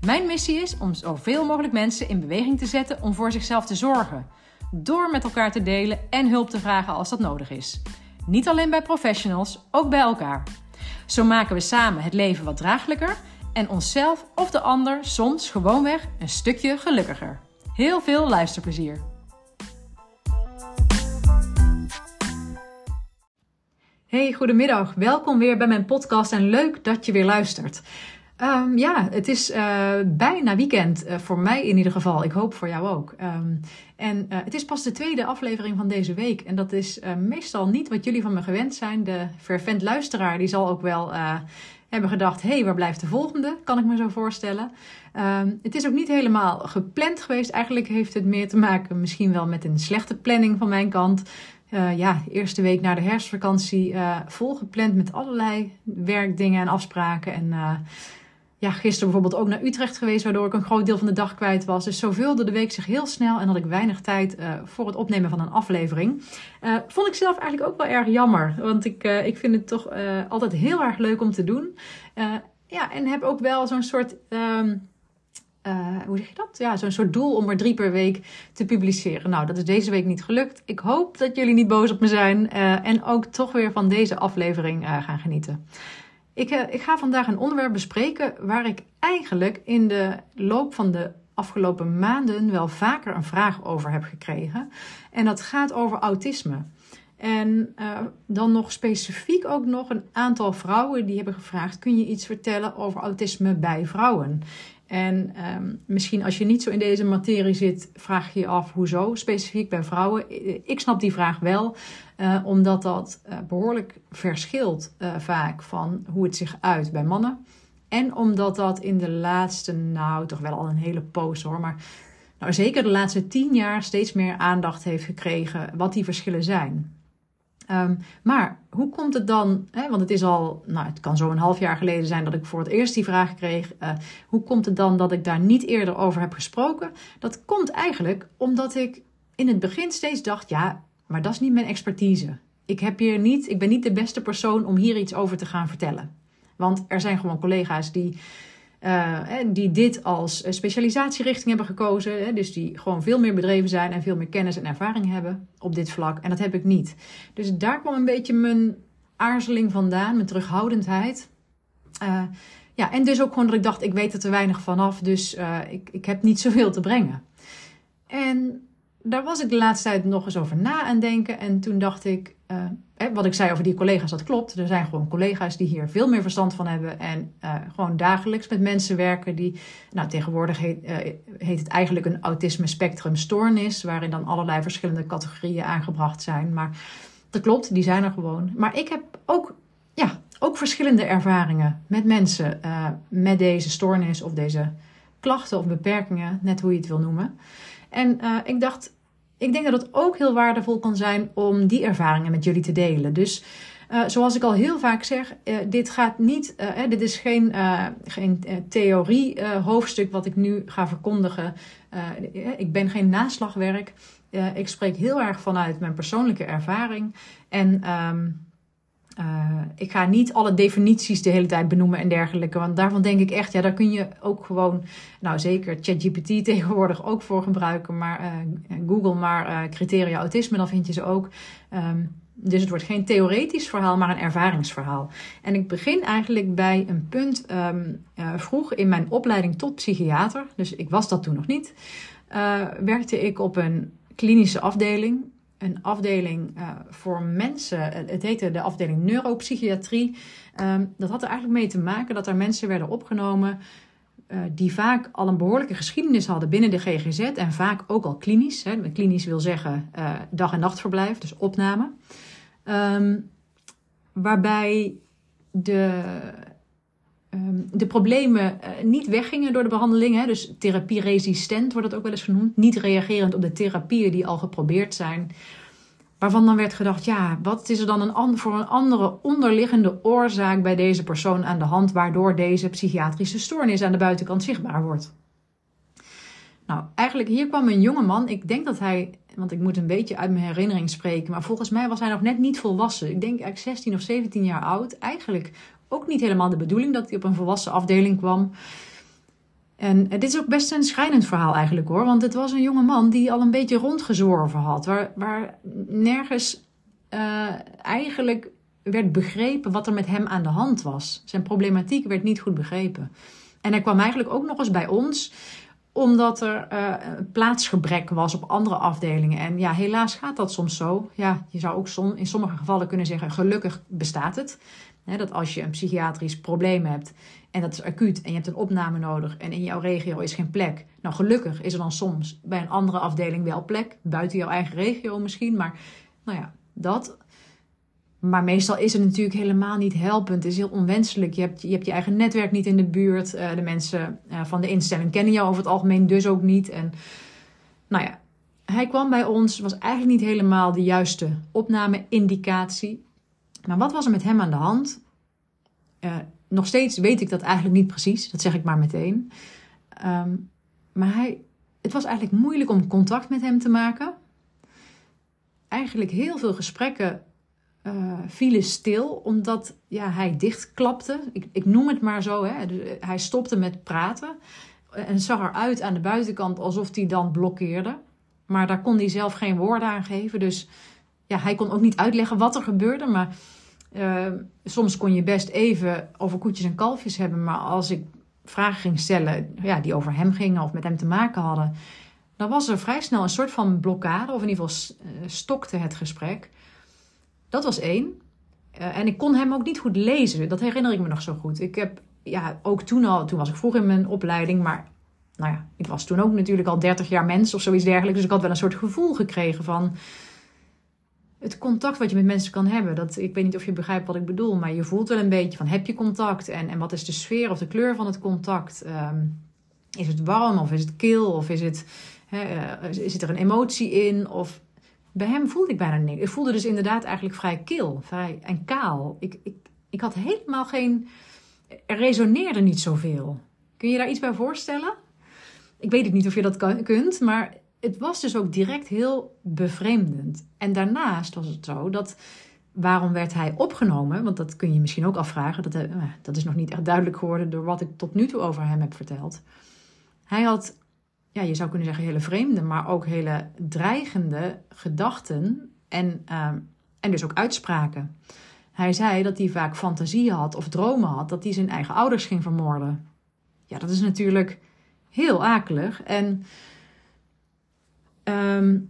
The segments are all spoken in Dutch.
Mijn missie is om zoveel mogelijk mensen in beweging te zetten om voor zichzelf te zorgen. Door met elkaar te delen en hulp te vragen als dat nodig is. Niet alleen bij professionals, ook bij elkaar. Zo maken we samen het leven wat draaglijker en onszelf of de ander soms gewoonweg een stukje gelukkiger. Heel veel luisterplezier. Hey, goedemiddag. Welkom weer bij mijn podcast en leuk dat je weer luistert. Um, ja, het is uh, bijna weekend, uh, voor mij in ieder geval. Ik hoop voor jou ook. Um, en uh, het is pas de tweede aflevering van deze week. En dat is meestal niet wat jullie van me gewend zijn. De fervent luisteraar die zal ook wel hebben gedacht: hé, hey, waar blijft de volgende? Kan ik me zo voorstellen. Um, het is ook niet helemaal gepland geweest. Eigenlijk heeft het meer te maken misschien wel met een slechte planning van mijn kant. Ja, eerste week na de herfstvakantie uh, volgepland met allerlei werkdingen en afspraken. En ja, gisteren bijvoorbeeld ook naar Utrecht geweest, waardoor ik een groot deel van de dag kwijt was. Dus zo vulde de week zich heel snel en had ik weinig tijd uh, voor het opnemen van een aflevering. Uh, vond ik zelf eigenlijk ook wel erg jammer, want ik, uh, ik vind het toch altijd heel erg leuk om te doen. ja, en heb ook wel zo'n soort. Um, hoe zeg je dat? Ja, zo'n soort doel om er drie per week te publiceren. Nou, dat is deze week niet gelukt. Ik hoop dat jullie niet boos op me zijn en ook toch weer van deze aflevering gaan genieten. Ik, uh, ik ga vandaag een onderwerp bespreken waar ik eigenlijk in de loop van de afgelopen maanden wel vaker een vraag over heb gekregen. En dat gaat over autisme. En uh, dan nog specifiek ook nog een aantal vrouwen die hebben gevraagd: kun je iets vertellen over autisme bij vrouwen? En um, misschien als je niet zo in deze materie zit, vraag je je af hoezo specifiek bij vrouwen. Ik snap die vraag wel, uh, omdat dat uh, behoorlijk verschilt vaak van hoe het zich uit bij mannen. En omdat dat in de laatste, nou toch wel al een hele poos hoor, maar nou, zeker de laatste tien jaar steeds meer aandacht heeft gekregen wat die verschillen zijn. Um, maar hoe komt het dan, hè, want het is al, nou het kan zo een half jaar geleden zijn dat ik voor het eerst die vraag kreeg. Uh, hoe komt het dan dat ik daar niet eerder over heb gesproken? Dat komt eigenlijk omdat ik in het begin steeds dacht, ja, maar dat is niet mijn expertise. Ik, heb hier niet, ik ben niet de beste persoon om hier iets over te gaan vertellen. Want er zijn gewoon collega's die uh, die dit als specialisatierichting hebben gekozen. Dus die gewoon veel meer bedreven zijn en veel meer kennis en ervaring hebben op dit vlak. En dat heb ik niet. Dus daar kwam een beetje mijn aarzeling vandaan, mijn terughoudendheid. Uh, ja, en dus ook gewoon dat ik dacht, ik weet er te weinig vanaf, dus ik, ik heb niet zoveel te brengen. En daar was ik de laatste tijd nog eens over na aan denken. En toen dacht ik, uh, wat ik zei over die collega's, dat klopt. Er zijn gewoon collega's die hier veel meer verstand van hebben. En uh, gewoon dagelijks met mensen werken die, nou tegenwoordig heet, uh, heet het eigenlijk een autisme spectrum stoornis. Waarin dan allerlei verschillende categorieën aangebracht zijn. Maar dat klopt, die zijn er gewoon. Maar ik heb ook, ja, ook verschillende ervaringen met mensen met deze stoornis of deze klachten of beperkingen, net hoe je het wil noemen. En ik dacht, ik denk dat het ook heel waardevol kan zijn om die ervaringen met jullie te delen. Dus uh, zoals ik al heel vaak zeg, uh, dit gaat niet, uh, dit is geen, geen theorie hoofdstuk wat ik nu ga verkondigen. ik ben geen naslagwerk. ik spreek heel erg vanuit mijn persoonlijke ervaring. En um, uh, ik ga niet alle definities de hele tijd benoemen en dergelijke. Want daarvan denk ik echt, ja, daar kun je ook gewoon, nou zeker ChatGPT tegenwoordig ook voor gebruiken. Maar uh, Google maar uh, criteria autisme, dan vind je ze ook. Um, dus het wordt geen theoretisch verhaal, maar een ervaringsverhaal. En ik begin eigenlijk bij een punt um, vroeg in mijn opleiding tot psychiater. Dus ik was dat toen nog niet. werkte ik op een klinische afdeling een afdeling uh, voor mensen. Het heette de afdeling neuropsychiatrie. Um, dat had er eigenlijk mee te maken dat er mensen werden opgenomen. Uh, die vaak al een behoorlijke geschiedenis hadden binnen de GGZ. En vaak ook al klinisch. Hè. Klinisch wil zeggen dag- en nachtverblijf, dus opname. Um, waarbij de ehm, de problemen uh, niet weggingen door de behandeling. Hè? Dus therapieresistent wordt dat ook wel eens genoemd. Niet reagerend op de therapieën die al geprobeerd zijn. Waarvan dan werd gedacht, ja, wat is er dan een, voor een andere onderliggende oorzaak bij deze persoon aan de hand, waardoor deze psychiatrische stoornis aan de buitenkant zichtbaar wordt? Nou, eigenlijk hier kwam een jonge man. Ik denk dat hij, want ik moet een beetje uit mijn herinnering spreken, maar volgens mij was hij nog net niet volwassen. Ik denk eigenlijk 16 of 17 jaar oud. Eigenlijk ook niet helemaal de bedoeling dat hij op een volwassen afdeling kwam. En dit is ook best een schrijnend verhaal eigenlijk hoor. Want het was een jonge man die al een beetje rondgezworven had. Waar, waar nergens uh, eigenlijk werd begrepen wat er met hem aan de hand was. Zijn problematiek werd niet goed begrepen. En hij kwam eigenlijk ook nog eens bij ons omdat er uh, plaatsgebrek was op andere afdelingen. En ja, helaas gaat dat soms zo. Ja, je zou ook in sommige gevallen kunnen zeggen: gelukkig bestaat het. Dat als je een psychiatrisch probleem hebt en dat is acuut en je hebt een opname nodig en in jouw regio is geen plek. Nou, gelukkig is er dan soms bij een andere afdeling wel plek, buiten jouw eigen regio misschien. Maar nou ja, dat. Maar meestal is het natuurlijk helemaal niet helpend. Het is heel onwenselijk. Je hebt je, hebt je eigen netwerk niet in de buurt. Uh, de mensen uh, van de instelling kennen jou over het algemeen dus ook niet. En nou ja, hij kwam bij ons, was eigenlijk niet helemaal de juiste opname-indicatie. Maar wat was er met hem aan de hand? Uh, nog steeds weet ik dat eigenlijk niet precies. Dat zeg ik maar meteen. Um, maar hij, het was eigenlijk moeilijk om contact met hem te maken. Eigenlijk heel veel gesprekken uh, vielen stil, omdat ja, hij dichtklapte. Ik, ik noem het maar zo. Hè. Dus, eh, hij stopte met praten en zag eruit aan de buitenkant alsof hij dan blokkeerde. Maar daar kon hij zelf geen woorden aan geven. Dus hij kon ook niet uitleggen wat er gebeurde. Maar uh, soms kon je best even over koetjes en kalfjes hebben, maar als ik vragen ging stellen ja, die over hem gingen of met hem te maken hadden, dan was er vrij snel een soort van blokkade, of in ieder geval uh, stokte het gesprek. Dat was één. Uh, en ik kon hem ook niet goed lezen, dat herinner ik me nog zo goed. Ik heb ja, ook toen al, toen was ik vroeg in mijn opleiding, maar nou ja, ik was toen ook natuurlijk al 30 jaar mens of zoiets dergelijks. Dus ik had wel een soort gevoel gekregen van het contact wat je met mensen kan hebben. Dat, ik weet niet of je begrijpt wat ik bedoel, maar je voelt wel een beetje van heb je contact en, en wat is de sfeer of de kleur van het contact? Um, is het warm of is het kil of is het, he, uh, zit er een emotie in? Of bij hem voelde ik bijna niks. Ik voelde dus inderdaad eigenlijk vrij kil vrij, en kaal. Ik, ik, ik had helemaal geen. Er resoneerde niet zoveel. Kun je daar iets bij voorstellen? Ik weet het niet of je dat kan, kunt, maar het was dus ook direct heel bevreemdend. En daarnaast was het zo dat. Waarom werd hij opgenomen? Want dat kun je misschien ook afvragen. Dat, eh, dat is nog niet echt duidelijk geworden door wat ik tot nu toe over hem heb verteld. Hij had, ja, je zou kunnen zeggen, hele vreemde, maar ook hele dreigende gedachten en, uh, en dus ook uitspraken. Hij zei dat hij vaak fantasieën had of dromen had dat hij zijn eigen ouders ging vermoorden. Ja, dat is natuurlijk heel akelig. En Um,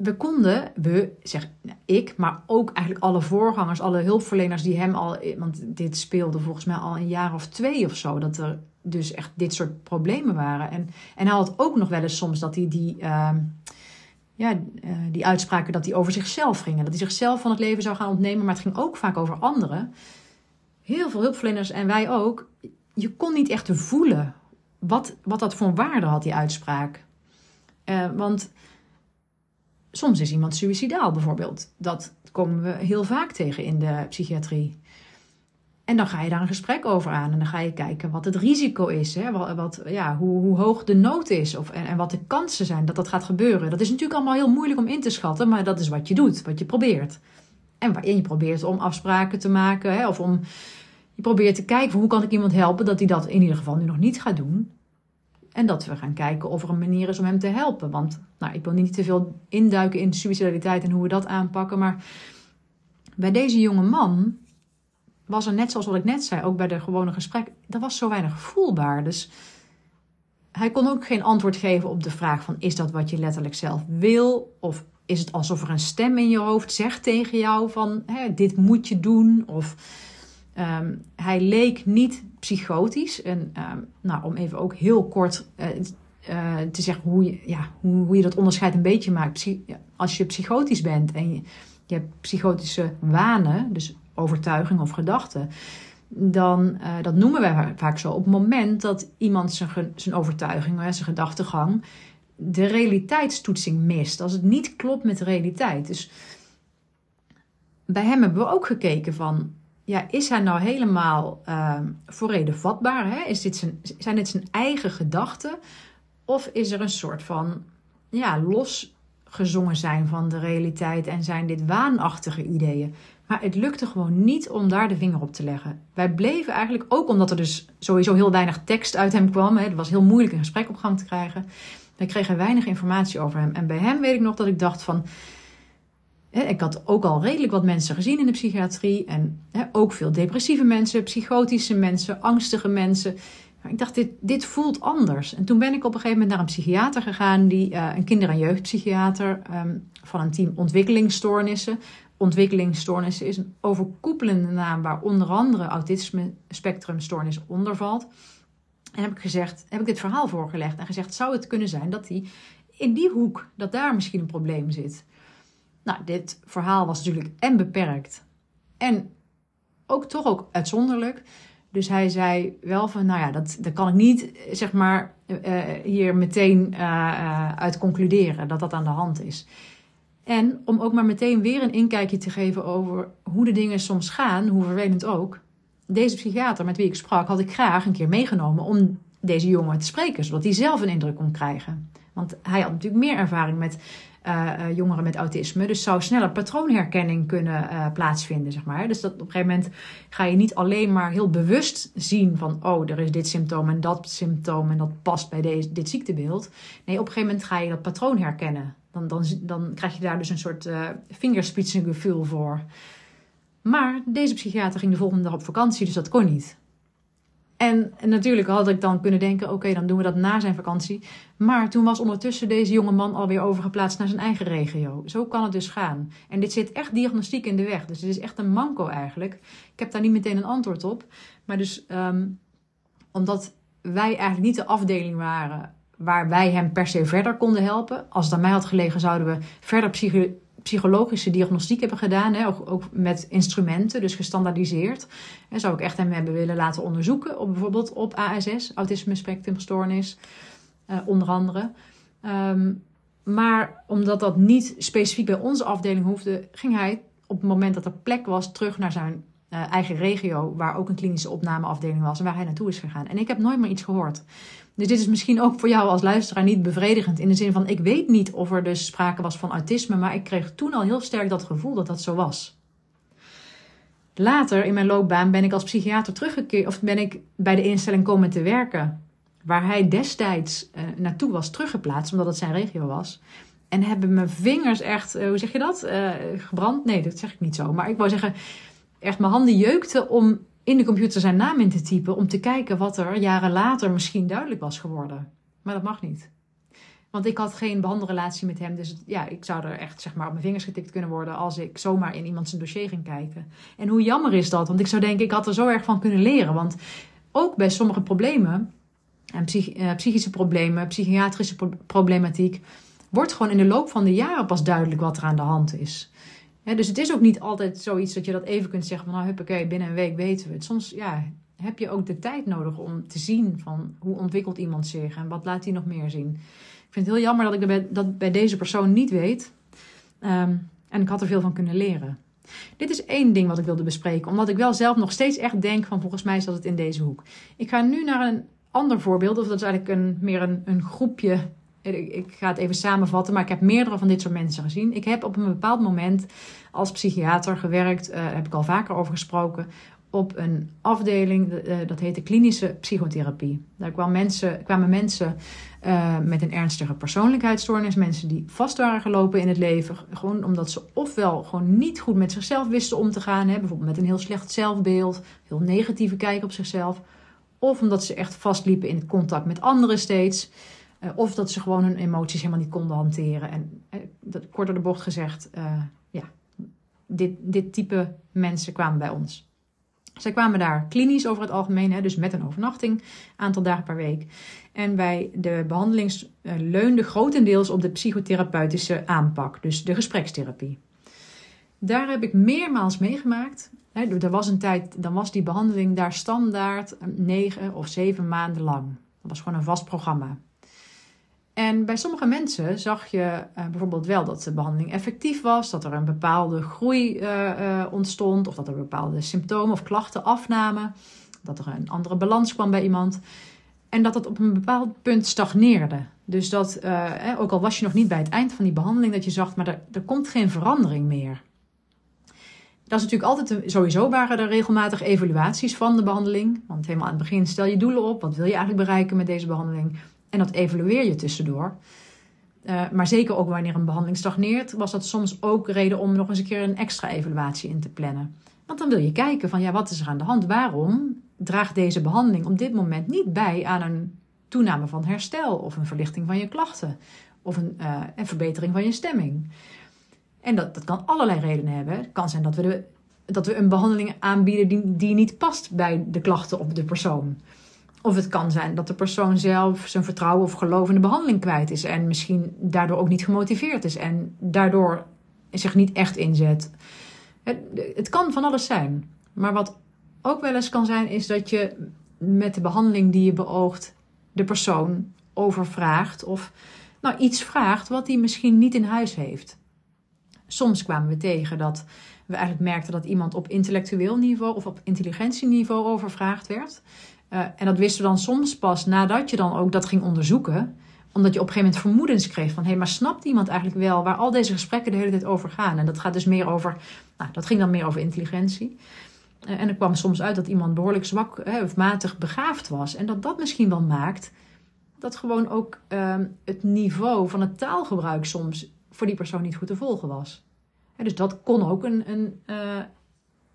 we konden, we, zeg ik, maar ook eigenlijk alle voorgangers, alle hulpverleners die hem al, want dit speelde volgens mij al een jaar of twee of zo, dat er dus echt dit soort problemen waren. En, en hij had ook nog wel eens soms dat hij die, uh, ja, uh, die uitspraken dat hij over zichzelf gingen, dat hij zichzelf van het leven zou gaan ontnemen, maar het ging ook vaak over anderen. Heel veel hulpverleners en wij ook, je kon niet echt voelen wat, wat dat voor waarde had, die uitspraak. Uh, want soms is iemand suicidaal bijvoorbeeld. Dat komen we heel vaak tegen in de psychiatrie. En dan ga je daar een gesprek over aan. En dan ga je kijken wat het risico is. Hè? Wat, wat, ja, hoe, hoe, hoog de nood is. Of, en, en, wat de kansen zijn dat dat gaat gebeuren. Dat is natuurlijk allemaal heel moeilijk om in te schatten. Maar dat is wat je doet. Wat je probeert. En waarin je probeert om afspraken te maken. Hè? Of om, je probeert te kijken hoe kan ik iemand helpen dat hij dat in ieder geval nu nog niet gaat doen. En dat we gaan kijken of er een manier is om hem te helpen. Want nou, ik wil niet te veel induiken in suicidaliteit en hoe we dat aanpakken. Maar bij deze jonge man was er net zoals wat ik net zei, ook bij de gewone gesprek, er was zo weinig voelbaar. Dus hij kon ook geen antwoord geven op de vraag van is dat wat je letterlijk zelf wil? Of is het alsof er een stem in je hoofd zegt tegen jou van dit moet je doen? Of um, hij leek niet psychotisch. En um, nou, om even ook heel kort uh, uh, te zeggen hoe je, ja, hoe, hoe je dat onderscheid een beetje maakt. Als je psychotisch bent en je, je hebt psychotische wanen, dus overtuiging of gedachten, dan, uh, dat noemen wij vaak zo, op het moment dat iemand zijn, zijn overtuiging, zijn gedachtegang, de realiteitstoetsing mist. Als het niet klopt met de realiteit. Dus bij hem hebben we ook gekeken van, ja, is hij nou helemaal uh, voor reden vatbaar? Hè? Is dit zijn, zijn dit zijn eigen gedachten? Of is er een soort van, ja, losgezongen zijn van de realiteit en zijn dit waanachtige ideeën? Maar het lukte gewoon niet om daar de vinger op te leggen. Wij bleven eigenlijk, ook omdat er dus sowieso heel weinig tekst uit hem kwam. Hè, het was heel moeilijk een gesprek op gang te krijgen. Wij kregen weinig informatie over hem. En bij hem weet ik nog dat ik dacht van... Ik had ook al redelijk wat mensen gezien in de psychiatrie. En ook veel depressieve mensen, psychotische mensen, angstige mensen. Ik dacht, dit, dit voelt anders. En toen ben ik op een gegeven moment naar een psychiater gegaan, die, uh, een kinder- en jeugdpsychiater um, van een team ontwikkelingsstoornissen ontwikkelingsstoornissen is een overkoepelende naam waar onder andere autisme spectrumstoornis onder valt. En heb ik gezegd, heb ik dit verhaal voorgelegd en gezegd, zou het kunnen zijn dat hij in die hoek, dat daar misschien een probleem zit. Nou, dit verhaal was natuurlijk en beperkt en ook toch ook uitzonderlijk. Dus hij zei wel van, nou ja, dat, dat kan ik niet, zeg maar, uh, hier meteen uh, uit concluderen dat dat aan de hand is. En om ook maar meteen weer een inkijkje te geven over hoe de dingen soms gaan, hoe vervelend ook. Deze psychiater met wie ik sprak, had ik graag een keer meegenomen om deze jongen te spreken, zodat hij zelf een indruk kon krijgen. Want hij had natuurlijk meer ervaring met uh, jongeren met autisme, dus zou sneller patroonherkenning kunnen uh, plaatsvinden, zeg maar. Dus dat op een gegeven moment ga je niet alleen maar heel bewust zien van, oh, er is dit symptoom en dat symptoom en dat past bij deze, dit ziektebeeld. Nee, op een gegeven moment ga je dat patroon herkennen. Dan, dan, dan krijg je daar dus een soort uh, voor. Maar deze psychiater ging de volgende dag op vakantie, dus dat kon niet. En, natuurlijk had ik dan kunnen denken: oké, dan doen we dat na zijn vakantie. Maar toen was ondertussen deze jonge man alweer overgeplaatst naar zijn eigen regio. Zo kan het dus gaan. En dit zit echt diagnostiek in de weg. Dus dit is echt een manco eigenlijk. Ik heb daar niet meteen een antwoord op. Maar dus um, omdat wij eigenlijk niet de afdeling waren waar wij hem per se verder konden helpen. Als het aan mij had gelegen, zouden we verder psychologische diagnostiek hebben gedaan. Hè, ook, ook, met instrumenten, dus gestandaardiseerd. En zou ik echt hem hebben willen laten onderzoeken, op, bijvoorbeeld op ASS, autisme spectrumstoornis, uh, onder andere. Um, maar omdat dat niet specifiek bij onze afdeling hoefde, ging hij op het moment dat er plek was terug naar zijn uh, eigen regio, waar ook een klinische opnameafdeling was en waar hij naartoe is gegaan. En ik heb nooit meer iets gehoord. Dus dit is misschien ook voor jou als luisteraar niet bevredigend. In de zin van, ik weet niet of er dus sprake was van autisme, maar ik kreeg toen al heel sterk dat gevoel dat dat zo was. Later in mijn loopbaan ben ik als psychiater teruggekeerd, of ben ik bij de instelling komen te werken, waar hij destijds uh, naartoe was teruggeplaatst, omdat het zijn regio was. En hebben mijn vingers echt, uh, hoe zeg je dat? Uh, gebrand? Nee, dat zeg ik niet zo. Maar ik wou zeggen, echt mijn handen jeukten om in de computer zijn naam in te typen om te kijken wat er jaren later misschien duidelijk was geworden. Maar dat mag niet. Want ik had geen behandelrelatie met hem. Dus ja, ik zou er echt zeg maar, op mijn vingers getikt kunnen worden als ik zomaar in iemand zijn dossier ging kijken. En hoe jammer is dat? Want ik zou denken, ik had er zo erg van kunnen leren. Want ook bij sommige problemen, en eh, psychische problemen, psychiatrische problematiek, wordt gewoon in de loop van de jaren pas duidelijk wat er aan de hand is dus het is ook niet altijd zoiets dat je dat even kunt zeggen van nou huppakee, binnen een week weten we het. Soms ja, heb je ook de tijd nodig om te zien van hoe ontwikkelt iemand zich en wat laat hij nog meer zien. Ik vind het heel jammer dat ik dat bij, deze persoon niet weet. Um, en ik had er veel van kunnen leren. Dit is één ding wat ik wilde bespreken, omdat ik wel zelf nog steeds echt denk van volgens mij zat het in deze hoek. Ik ga nu naar een ander voorbeeld, of dat is eigenlijk een, meer een, een groepje ik, ga het even samenvatten, maar ik heb meerdere van dit soort mensen gezien. Ik heb op een bepaald moment als psychiater gewerkt, uh, heb ik al vaker over gesproken, op een afdeling, uh, dat heette klinische psychotherapie. Daar kwamen mensen, kwamen mensen uh, met een ernstige persoonlijkheidsstoornis, mensen die vast waren gelopen in het leven, gewoon omdat ze ofwel gewoon niet goed met zichzelf wisten om te gaan, hè, bijvoorbeeld met een heel slecht zelfbeeld, heel negatieve kijk op zichzelf, of omdat ze echt vastliepen in het contact met anderen steeds. Uh, of dat ze gewoon hun emoties helemaal niet konden hanteren. En dat, kort de bocht gezegd, uh, ja, dit, dit type mensen kwamen bij ons. Zij kwamen daar klinisch over het algemeen, hè, dus met een overnachting, aantal dagen per week. En bij de behandeling leunde grotendeels op de psychotherapeutische aanpak, dus de gesprekstherapie. Daar heb ik meermaals meegemaakt. Er was een tijd, dan was die behandeling daar standaard negen of zeven maanden lang. Dat was gewoon een vast programma. En bij sommige mensen zag je uh, bijvoorbeeld wel dat de behandeling effectief was, dat er een bepaalde groei uh, uh, ontstond, of dat er bepaalde symptomen of klachten afnamen, dat er een andere balans kwam bij iemand. En dat het op een bepaald punt stagneerde. Dus dat, ook al was je nog niet bij het eind van die behandeling, dat je zag, maar er komt geen verandering meer. Dat is natuurlijk altijd, sowieso waren er regelmatig evaluaties van de behandeling. Want helemaal aan het begin stel je doelen op. Wat wil je eigenlijk bereiken met deze behandeling? En dat evalueer je tussendoor. Uh, maar zeker ook wanneer een behandeling stagneert, was dat soms ook reden om nog eens een keer een extra evaluatie in te plannen. Want dan wil je kijken van ja, wat is er aan de hand? Waarom draagt deze behandeling op dit moment niet bij aan een toename van herstel of een verlichting van je klachten of een, een verbetering van je stemming? En dat, dat kan allerlei redenen hebben. Het kan zijn dat we, de, dat we een behandeling aanbieden die, die niet past bij de klachten op de persoon. Of het kan zijn dat de persoon zelf zijn vertrouwen of geloof in de behandeling kwijt is. En misschien daardoor ook niet gemotiveerd is. En daardoor zich niet echt inzet. Het, het kan van alles zijn. Maar wat ook wel eens kan zijn, is dat je met de behandeling die je beoogt de persoon overvraagt. Of nou, iets vraagt wat hij misschien niet in huis heeft. Soms kwamen we tegen dat we eigenlijk merkten dat iemand op intellectueel niveau of op intelligentieniveau overvraagd werd. Uh, en dat wisten we dan soms pas nadat je dan ook dat ging onderzoeken. Omdat je op een gegeven moment vermoedens kreeg van... hé, hey, maar snapt iemand eigenlijk wel waar al deze gesprekken de hele tijd over gaan? En dat gaat dus meer over... Nou, dat ging dan meer over intelligentie. Uh, en er kwam soms uit dat iemand behoorlijk zwak hè, of matig begaafd was. En dat dat misschien wel maakt dat gewoon ook uh, het niveau van het taalgebruik soms voor die persoon niet goed te volgen was. dus dat kon ook een, een,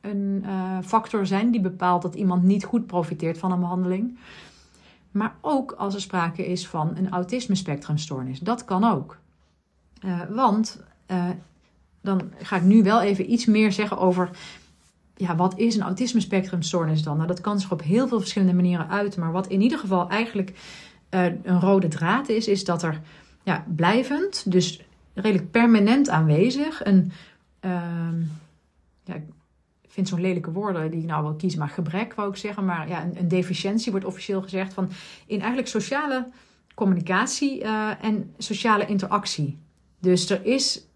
een uh, factor zijn die bepaalt dat iemand niet goed profiteert van een behandeling. Maar ook als er sprake is van een autisme-spectrumstoornis. Dat kan ook. Uh, want dan ga ik nu wel even iets meer zeggen over ja, wat is een autisme-spectrumstoornis dan? Nou, dat kan zich op heel veel verschillende manieren uiten. Maar wat in ieder geval eigenlijk een rode draad is, is dat er ja, blijvend, dus redelijk permanent aanwezig. Een, uh, ja, vind zo'n lelijke woorden die ik nou wel kies, maar gebrek wou ik zeggen. Maar ja, een, een deficiëntie wordt officieel gezegd van in eigenlijk sociale communicatie uh, en sociale interactie. Dus er is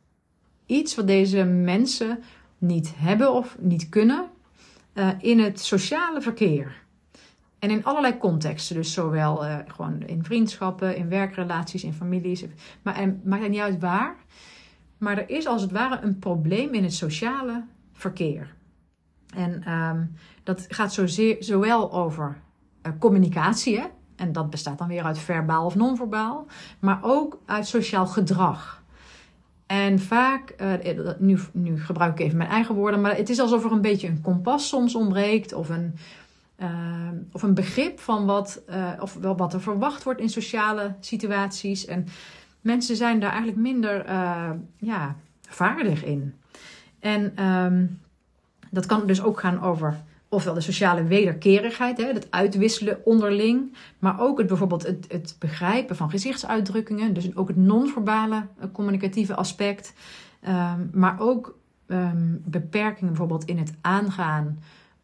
iets wat deze mensen niet hebben of niet kunnen uh, in het sociale verkeer. En in allerlei contexten, dus zowel uh, gewoon in vriendschappen, in werkrelaties, in families. Maar en maakt het niet uit waar. Maar er is als het ware een probleem in het sociale verkeer. En um, dat gaat zozeer, zowel over uh, communicatie, hè? en dat bestaat dan weer uit verbaal of non-verbaal, maar ook uit sociaal gedrag. En vaak, uh, nu, nu gebruik ik even mijn eigen woorden, maar het is alsof er een beetje een kompas soms ontbreekt of een, uh, of een begrip van wat, uh, of wel wat er verwacht wordt in sociale situaties. En mensen zijn daar eigenlijk minder ja, vaardig in. En um, dat kan dus ook gaan over ofwel de sociale wederkerigheid, hè, het uitwisselen onderling, maar ook het, bijvoorbeeld het, het begrijpen van gezichtsuitdrukkingen, dus ook het non-verbale communicatieve aspect, um, maar ook um, beperkingen bijvoorbeeld in het aangaan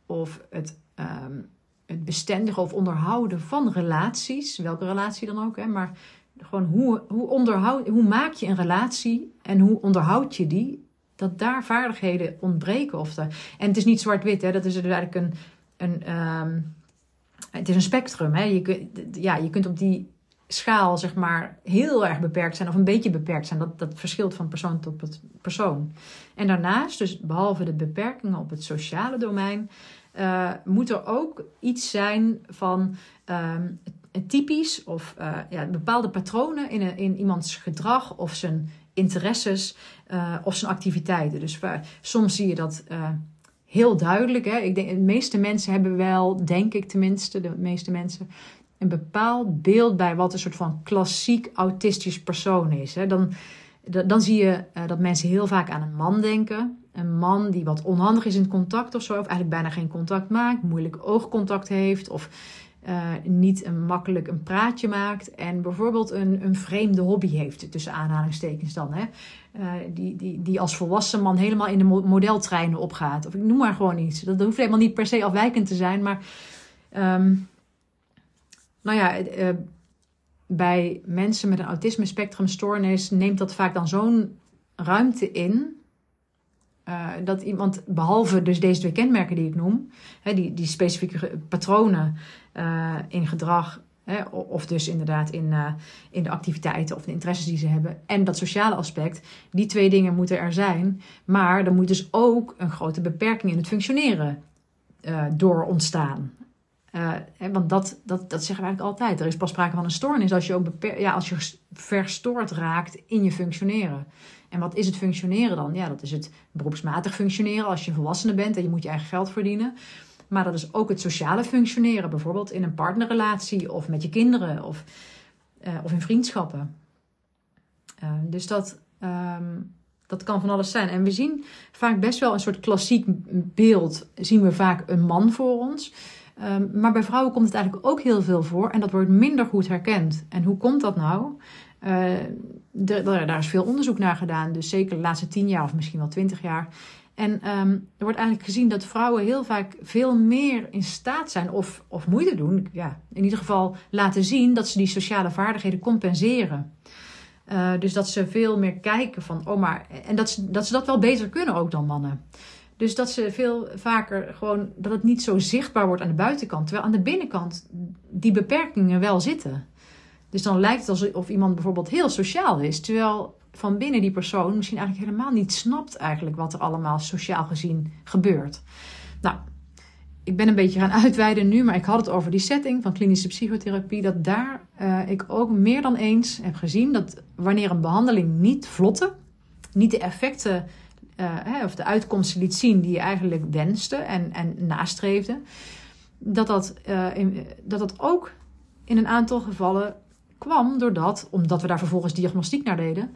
of het um, het bestendigen of onderhouden van relaties, welke relatie dan ook, hè, maar gewoon hoe, hoe, onderhoud, hoe maak je een relatie en hoe onderhoud je die, dat daar vaardigheden ontbreken. Of de, en het is niet zwart-wit, hè, dat is dus eigenlijk een, een um, het is een spectrum. Hè. Je, kunt, ja, je kunt op die schaal zeg maar heel erg beperkt zijn of een beetje beperkt zijn. Dat, dat verschilt van persoon tot persoon. En daarnaast, dus behalve de beperkingen op het sociale domein, uh, moet er ook iets zijn van um, typisch of uh, ja, bepaalde patronen in, een, in iemands gedrag of zijn interesses uh, of zijn activiteiten. Dus soms zie je dat heel duidelijk. Hè? Ik denk, de meeste mensen hebben wel, denk ik tenminste, de meeste mensen, een bepaald beeld bij wat een soort van klassiek autistisch persoon is. Hè? Dan, dan zie je dat mensen heel vaak aan een man denken een man die wat onhandig is in contact of zo, of eigenlijk bijna geen contact maakt, moeilijk oogcontact heeft, of niet een makkelijk een praatje maakt en bijvoorbeeld een, een vreemde hobby heeft, tussen aanhalingstekens dan. Hè? Uh, die, die, die als volwassen man helemaal in de modeltreinen opgaat. Of ik noem maar gewoon iets. Dat hoeft helemaal niet per se afwijkend te zijn, maar um, nou ja, uh, bij mensen met een autisme spectrumstoornis neemt dat vaak dan zo'n ruimte in uh, dat iemand, behalve dus deze twee kenmerken die ik noem, hè, die, die specifieke patronen in gedrag, hè, of dus inderdaad in, uh, in de activiteiten of de interesses die ze hebben, en dat sociale aspect, die twee dingen moeten er zijn. Maar er moet dus ook een grote beperking in het functioneren door ontstaan. Hè, want dat, dat, dat zeggen we eigenlijk altijd. Er is pas sprake van een stoornis als je ook ja, als je verstoord raakt in je functioneren. En wat is het functioneren dan? Ja, dat is het beroepsmatig functioneren als je volwassene bent en je moet je eigen geld verdienen. Maar dat is ook het sociale functioneren, bijvoorbeeld in een partnerrelatie of met je kinderen of, uh, of in vriendschappen. Uh, dus dat, um, dat kan van alles zijn. En we zien vaak best wel een soort klassiek beeld. Zien we vaak een man voor ons. Um, maar bij vrouwen komt het eigenlijk ook heel veel voor en dat wordt minder goed herkend. En hoe komt dat nou? De, daar is veel onderzoek naar gedaan, dus zeker de laatste tien jaar of misschien wel twintig jaar. En um, er wordt eigenlijk gezien dat vrouwen heel vaak veel meer in staat zijn of, of moeite doen. Ja, in ieder geval laten zien dat ze die sociale vaardigheden compenseren. Uh, dus dat ze veel meer kijken van, oh maar, en dat ze, dat ze dat wel beter kunnen ook dan mannen. Dus dat ze veel vaker gewoon, dat het niet zo zichtbaar wordt aan de buitenkant. Terwijl aan de binnenkant die beperkingen wel zitten. Dus dan lijkt het alsof iemand bijvoorbeeld heel sociaal is, terwijl van binnen die persoon misschien eigenlijk helemaal niet snapt eigenlijk wat er allemaal sociaal gezien gebeurt. Nou, ik ben een beetje gaan uitweiden nu, maar ik had het over die setting van klinische psychotherapie. Dat daar uh, ik ook meer dan eens heb gezien dat wanneer een behandeling niet vlotte, niet de effecten hè, of de uitkomsten liet zien die je eigenlijk wenste en, en nastreefde, dat dat, uh, in, dat dat ook in een aantal gevallen kwam doordat, omdat we daar vervolgens diagnostiek naar deden,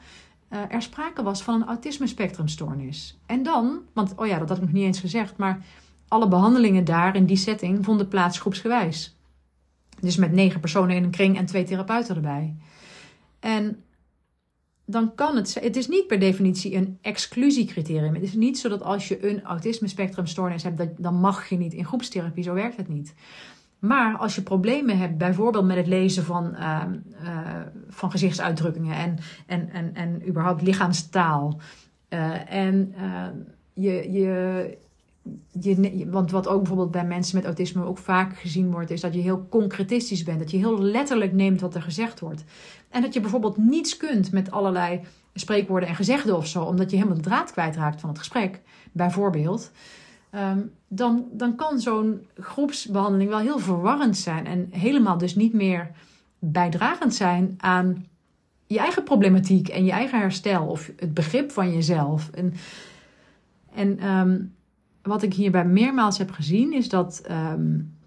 uh, er sprake was van een autisme-spectrumstoornis. En dan, want oh ja, dat had ik nog niet eens gezegd, maar alle behandelingen daar in die setting vonden plaats groepsgewijs. Dus met negen personen in een kring en twee therapeuten erbij. En dan kan het. Het is niet per definitie een exclusiecriterium. Het is niet zo dat als je een autisme-spectrumstoornis hebt, dat, dan mag je niet in groepstherapie. Zo werkt het niet. Maar als je problemen hebt, bijvoorbeeld met het lezen van, uh, uh, van gezichtsuitdrukkingen en, en, en, en überhaupt lichaamstaal. Uh, en je, je, je, want wat ook bijvoorbeeld bij mensen met autisme ook vaak gezien wordt, is dat je heel concretistisch bent. Dat je heel letterlijk neemt wat er gezegd wordt. En dat je bijvoorbeeld niets kunt met allerlei spreekwoorden en gezegden of zo, omdat je helemaal de draad kwijtraakt van het gesprek, bijvoorbeeld. Um, dan, dan kan zo'n groepsbehandeling wel heel verwarrend zijn en helemaal dus niet meer bijdragend zijn aan je eigen problematiek en je eigen herstel of het begrip van jezelf. En, en um, wat ik hierbij meermaals heb gezien is dat, um,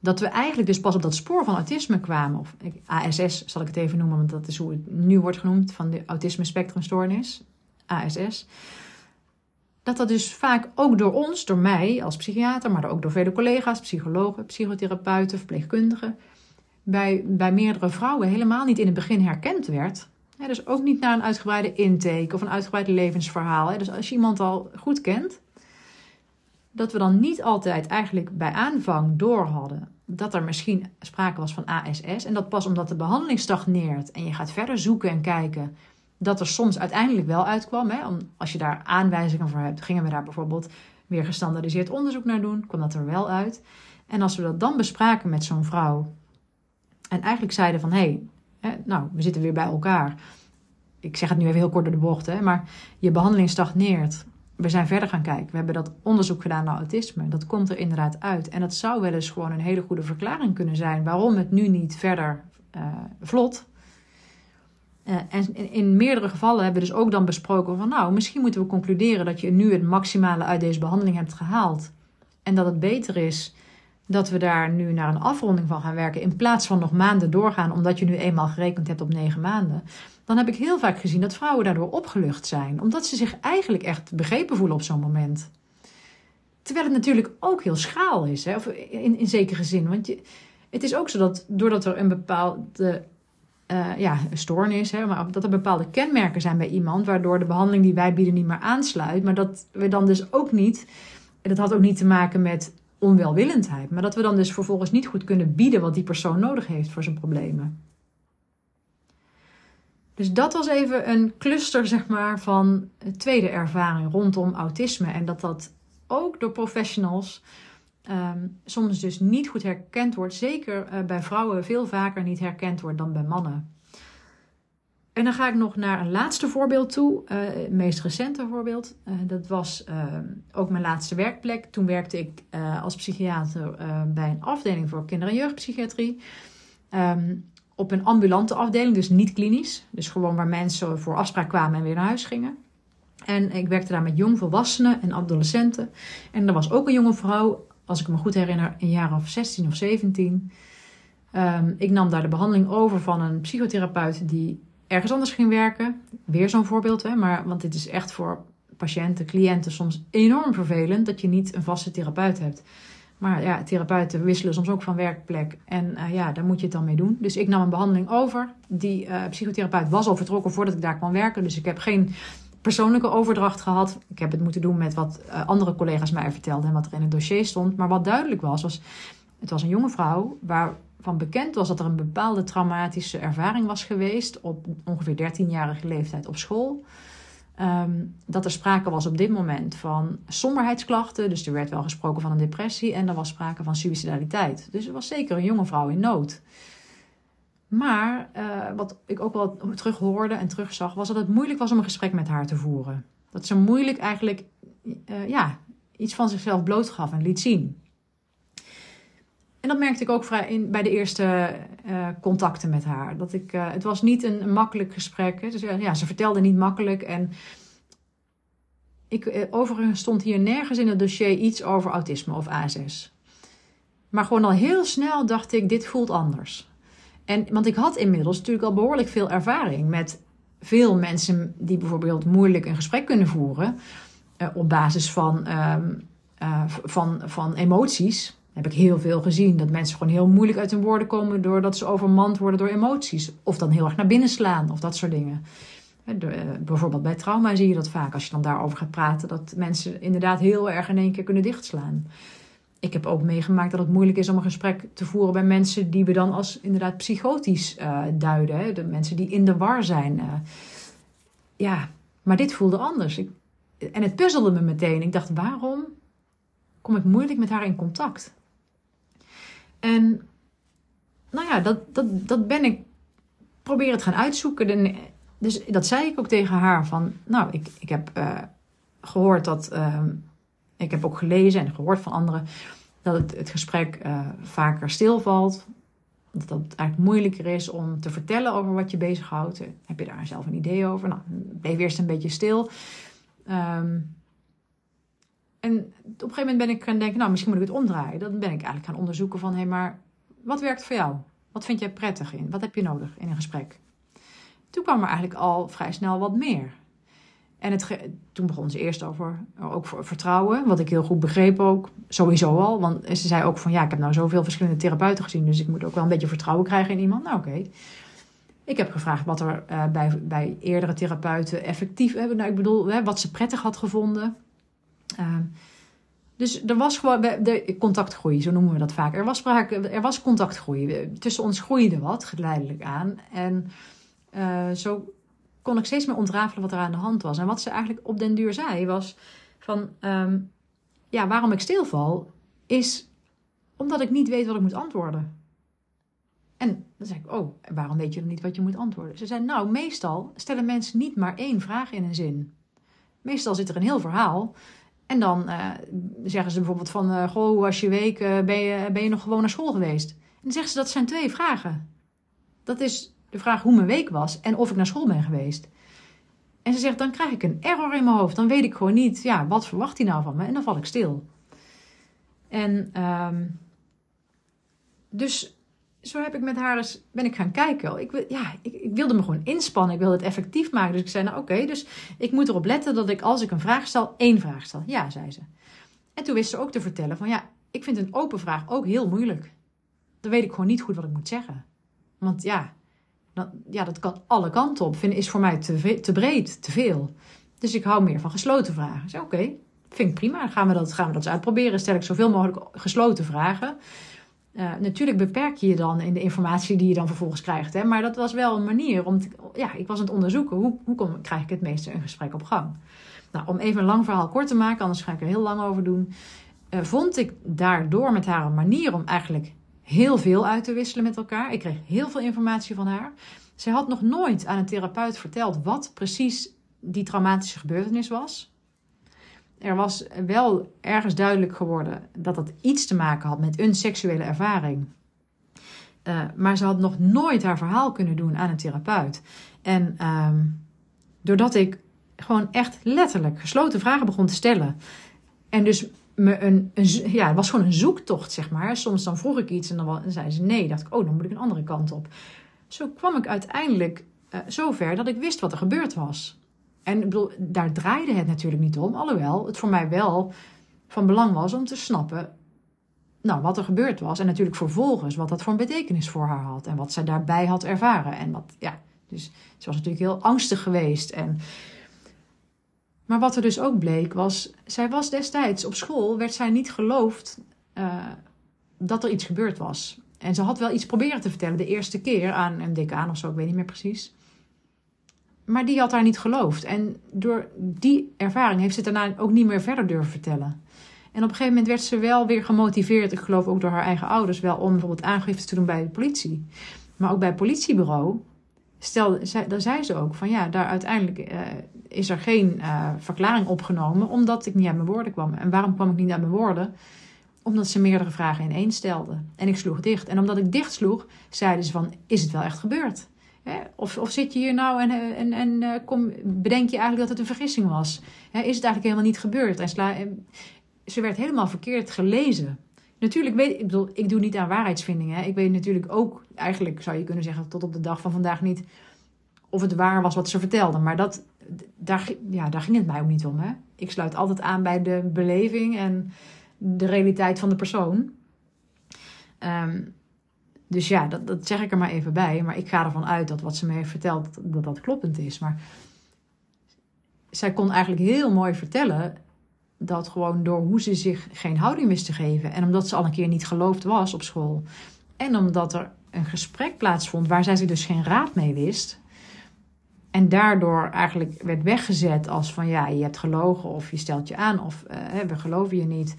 dat we eigenlijk dus pas op dat spoor van autisme kwamen. Of ASS zal ik het even noemen, want dat is hoe het nu wordt genoemd, van de autisme spectrumstoornis, ASS dat dat dus vaak ook door ons, door mij als psychiater, maar ook door vele collega's, psychologen, psychotherapeuten, verpleegkundigen, bij, bij meerdere vrouwen helemaal niet in het begin herkend werd. dus ook niet naar een uitgebreide intake of een uitgebreid levensverhaal. Dus als je iemand al goed kent, dat we dan niet altijd eigenlijk bij aanvang door hadden dat er misschien sprake was van ASS. En dat pas omdat de behandeling stagneert en je gaat verder zoeken en kijken dat er soms uiteindelijk wel uitkwam. Hè, als je daar aanwijzingen voor hebt, gingen we daar bijvoorbeeld weer gestandaardiseerd onderzoek naar doen, kwam dat er wel uit. En als we dat dan bespraken met zo'n vrouw en eigenlijk zeiden van hé, hey, nou, we zitten weer bij elkaar. Ik zeg het nu even heel kort door de bocht, hè, maar je behandeling stagneert. We zijn verder gaan kijken. We hebben dat onderzoek gedaan naar autisme. Dat komt er inderdaad uit. En dat zou wel eens gewoon een hele goede verklaring kunnen zijn waarom het nu niet verder uh, vlot uh, en in, meerdere gevallen hebben we dus ook dan besproken van nou, misschien moeten we concluderen dat je nu het maximale uit deze behandeling hebt gehaald. En dat het beter is dat we daar nu naar een afronding van gaan werken in plaats van nog maanden doorgaan omdat je nu eenmaal gerekend hebt op negen maanden. Dan heb ik heel vaak gezien dat vrouwen daardoor opgelucht zijn, omdat ze zich eigenlijk echt begrepen voelen op zo'n moment. Terwijl het natuurlijk ook heel schaal is, hè? Of in, in zekere zin. Want je, het is ook zo dat doordat er een bepaalde uh, ja, stoornis, hè, maar dat er bepaalde kenmerken zijn bij iemand, waardoor de behandeling die wij bieden niet meer aansluit, maar dat we dan dus ook niet, dat had ook niet te maken met onwelwillendheid, maar dat we dan dus vervolgens niet goed kunnen bieden wat die persoon nodig heeft voor zijn problemen. Dus dat was even een cluster, zeg maar, van tweede ervaring rondom autisme. En dat dat ook door professionals um, soms dus niet goed herkend wordt. Zeker uh, bij vrouwen veel vaker niet herkend wordt dan bij mannen. En dan ga ik nog naar een laatste voorbeeld toe, uh, het meest recente voorbeeld. Uh, dat was ehm, ook mijn laatste werkplek. Toen werkte ik als psychiater bij een afdeling voor kinder- en jeugdpsychiatrie. Um, op een ambulante afdeling, dus niet klinisch. Dus gewoon waar mensen voor afspraak kwamen en weer naar huis gingen. En ik werkte daar met jongvolwassenen en adolescenten. En er was ook een jonge vrouw, als ik me goed herinner, een jaar of 16 of 17. Um, ik nam daar de behandeling over van een psychotherapeut die ergens anders ging werken. Weer zo'n voorbeeld, hè, maar, want dit is echt voor patiënten, cliënten soms enorm vervelend dat je niet een vaste therapeut hebt. Maar ja, therapeuten wisselen soms ook van werkplek. En uh, ja, daar moet je het dan mee doen. Dus ik nam een behandeling over. Die uh, psychotherapeut was al vertrokken voordat ik daar kwam werken. Dus ik heb geen persoonlijke overdracht gehad. Ik heb het moeten doen met wat uh, andere collega's mij vertelden en wat er in het dossier stond. Maar wat duidelijk was, was het was een jonge vrouw waarvan bekend was dat er een bepaalde traumatische ervaring was geweest op ongeveer 13-jarige leeftijd op school. Um, dat er sprake was op dit moment van somberheidsklachten. Dus er werd wel gesproken van een depressie. En er was sprake van suicidaliteit. Dus er was zeker een jonge vrouw in nood. Maar uh, wat ik ook wel terug hoorde en terugzag, was dat het moeilijk was om een gesprek met haar te voeren. Dat ze moeilijk eigenlijk uh, ja, iets van zichzelf blootgaf en liet zien. En dat merkte ik ook vrij in, bij de eerste uh, contacten met haar. Dat ik, het was niet een, makkelijk gesprek. Ja, ze vertelde niet makkelijk. En ik, overigens stond hier nergens in het dossier iets over autisme of ASS. Maar gewoon al heel snel dacht ik, dit voelt anders. En, want ik had inmiddels natuurlijk al behoorlijk veel ervaring met veel mensen die bijvoorbeeld moeilijk een gesprek kunnen voeren. op basis van, um, van, van emoties heb ik heel veel gezien. Dat mensen gewoon heel moeilijk uit hun woorden komen doordat ze overmand worden door emoties. Of dan heel erg naar binnen slaan of dat soort dingen. Eh, bijvoorbeeld bij trauma zie je dat vaak als je dan daarover gaat praten. Dat mensen inderdaad heel erg in één keer kunnen dichtslaan. Ik heb ook meegemaakt dat het moeilijk is om een gesprek te voeren bij mensen die we dan als inderdaad psychotisch uh, duiden. De mensen die in de war zijn. Uh, ja, maar dit voelde anders. Ik, en het puzzelde me meteen. Ik dacht, waarom kom ik moeilijk met haar in contact? En nou ja, dat, dat, dat ben ik proberen te gaan uitzoeken. Dus dat zei ik ook tegen haar van, nou, ik, ik heb uh, gehoord dat, uh, ik heb ook gelezen en gehoord van anderen, dat het, het gesprek uh, vaker stilvalt. Dat het eigenlijk moeilijker is om te vertellen over wat je bezighoudt. Heb je daar zelf een idee over? Nou, bleef eerst een beetje stil. Um, en op een gegeven moment ben ik gaan denken, nou, misschien moet ik het omdraaien. Dan ben ik eigenlijk gaan onderzoeken van, hé, hey, maar wat werkt voor jou? Wat vind jij prettig in? Wat heb je nodig in een gesprek? Toen kwam er eigenlijk al vrij snel wat meer. En het toen begon ze eerst over ook voor vertrouwen, wat ik heel goed begreep ook, sowieso al. Want ze zei ook van, ja, ik heb nou zoveel verschillende therapeuten gezien, dus ik moet ook wel een beetje vertrouwen krijgen in iemand. Nou, oké. Ik heb gevraagd wat er uh, bij, bij eerdere therapeuten effectief, hebben. nou, ik bedoel, hè, wat ze prettig had gevonden. Uh, dus er was gewoon de contactgroei, zo noemen we dat vaak. Er was, sprake, er was contactgroei. Tussen ons groeide wat geleidelijk aan. En uh, zo kon ik steeds meer ontrafelen wat er aan de hand was. En wat ze eigenlijk op den duur zei was van... Um, ja, waarom ik stilval is omdat ik niet weet wat ik moet antwoorden. En dan zei ik, oh, waarom weet je dan niet wat je moet antwoorden? Ze zei, nou, meestal stellen mensen niet maar één vraag in een zin. Meestal zit er een heel verhaal en dan uh, zeggen ze bijvoorbeeld van, uh, goh, hoe was je week? Uh, ben, je, ben je nog gewoon naar school geweest? En dan zeggen ze, dat zijn twee vragen. Dat is de vraag hoe mijn week was en of ik naar school ben geweest. En ze zegt, dan krijg ik een error in mijn hoofd. Dan weet ik gewoon niet, ja, wat verwacht hij nou van me? En dan val ik stil. En um, dus zo heb ik met haar eens, ben ik gaan kijken. Ik, ja, ik, ik, wilde me gewoon inspannen. Ik wilde het effectief maken. Dus ik zei, nou oké, dus ik moet erop letten dat ik als ik een vraag stel, één vraag stel. Ja, zei ze. En toen wist ze ook te vertellen van, ja, ik vind een open vraag ook heel moeilijk. dan weet ik gewoon niet goed wat ik moet zeggen. Want ja, ja dat kan alle kanten op. Vind, is voor mij te, te breed, te veel. Dus ik hou meer van gesloten vragen. Dus oké, vind ik prima. Dan gaan we, dat, gaan we dat eens uitproberen. Stel ik zoveel mogelijk gesloten vragen. Uh, natuurlijk beperk je je dan in de informatie die je dan vervolgens krijgt. Hè? Maar dat was wel een manier om. Ja, ik was aan het onderzoeken hoe, hoe kom, krijg ik het meeste een gesprek op gang. Nou, om even een lang verhaal kort te maken, anders ga ik er heel lang over doen. Uh, vond ik daardoor met haar een manier om eigenlijk heel veel uit te wisselen met elkaar. Ik kreeg heel veel informatie van haar. Zij had nog nooit aan een therapeut verteld wat precies die traumatische gebeurtenis was. Er was wel ergens duidelijk geworden dat dat iets te maken had met een seksuele ervaring. Uh, maar ze had nog nooit haar verhaal kunnen doen aan een therapeut. En uh, doordat ik gewoon echt letterlijk gesloten vragen begon te stellen. En dus een, een, ja, het was gewoon een zoektocht, zeg maar. Soms dan vroeg ik iets en dan, dan zei ze nee. dacht ik, oh, dan moet ik een andere kant op. Zo kwam ik uiteindelijk uh, zover dat ik wist wat er gebeurd was. En ik bedoel, daar draaide het natuurlijk niet om. Alhoewel het voor mij wel van belang was om te snappen nou, wat er gebeurd was. En natuurlijk vervolgens wat dat voor een betekenis voor haar had. En wat zij daarbij had ervaren. En wat, ja, dus ze was natuurlijk heel angstig geweest. En, maar wat er dus ook bleek was, zij was destijds op school, werd zij niet geloofd uh, dat er iets gebeurd was. En ze had wel iets proberen te vertellen de eerste keer aan een decaan of zo, ik weet niet meer precies. Maar die had haar niet geloofd. En door die ervaring heeft ze het daarna ook niet meer verder durven vertellen. En op een gegeven moment werd ze wel weer gemotiveerd, ik geloof ook door haar eigen ouders, wel om bijvoorbeeld aangifte te doen bij de politie. Maar ook bij het politiebureau stelde, zei, daar zei ze ook van ja, daar uiteindelijk uh, is er geen uh, verklaring opgenomen omdat ik niet aan mijn woorden kwam. En waarom kwam ik niet aan mijn woorden? Omdat ze meerdere vragen in één stelden. En ik sloeg dicht. En omdat ik dicht sloeg, zeiden ze van, is het wel echt gebeurd? Of, of zit je hier nou en, en, en eh, kom, bedenk je eigenlijk dat het een vergissing was? Is het eigenlijk helemaal niet gebeurd? En sla, ze werd helemaal verkeerd gelezen. Natuurlijk weet ik, bedoel, ik doe niet aan waarheidsvindingen. Ik weet natuurlijk ook, eigenlijk zou je kunnen zeggen, tot op de dag van vandaag niet of het waar was wat ze vertelde. Maar dat, daar, ja, daar ging het mij ook niet om. Hè? Ik sluit altijd aan bij de beleving en de realiteit van de persoon. Um, dus ja, dat, dat zeg ik er maar even bij. Maar ik ga ervan uit dat wat ze me heeft verteld, dat dat kloppend is. Maar zij kon eigenlijk heel mooi vertellen dat gewoon door hoe ze zich geen houding wist te geven. En omdat ze al een keer niet geloofd was op school. En omdat er een gesprek plaatsvond waar zij zich dus geen raad mee wist. En daardoor eigenlijk werd weggezet als van ja, je hebt gelogen of je stelt je aan of uh, we geloven je niet.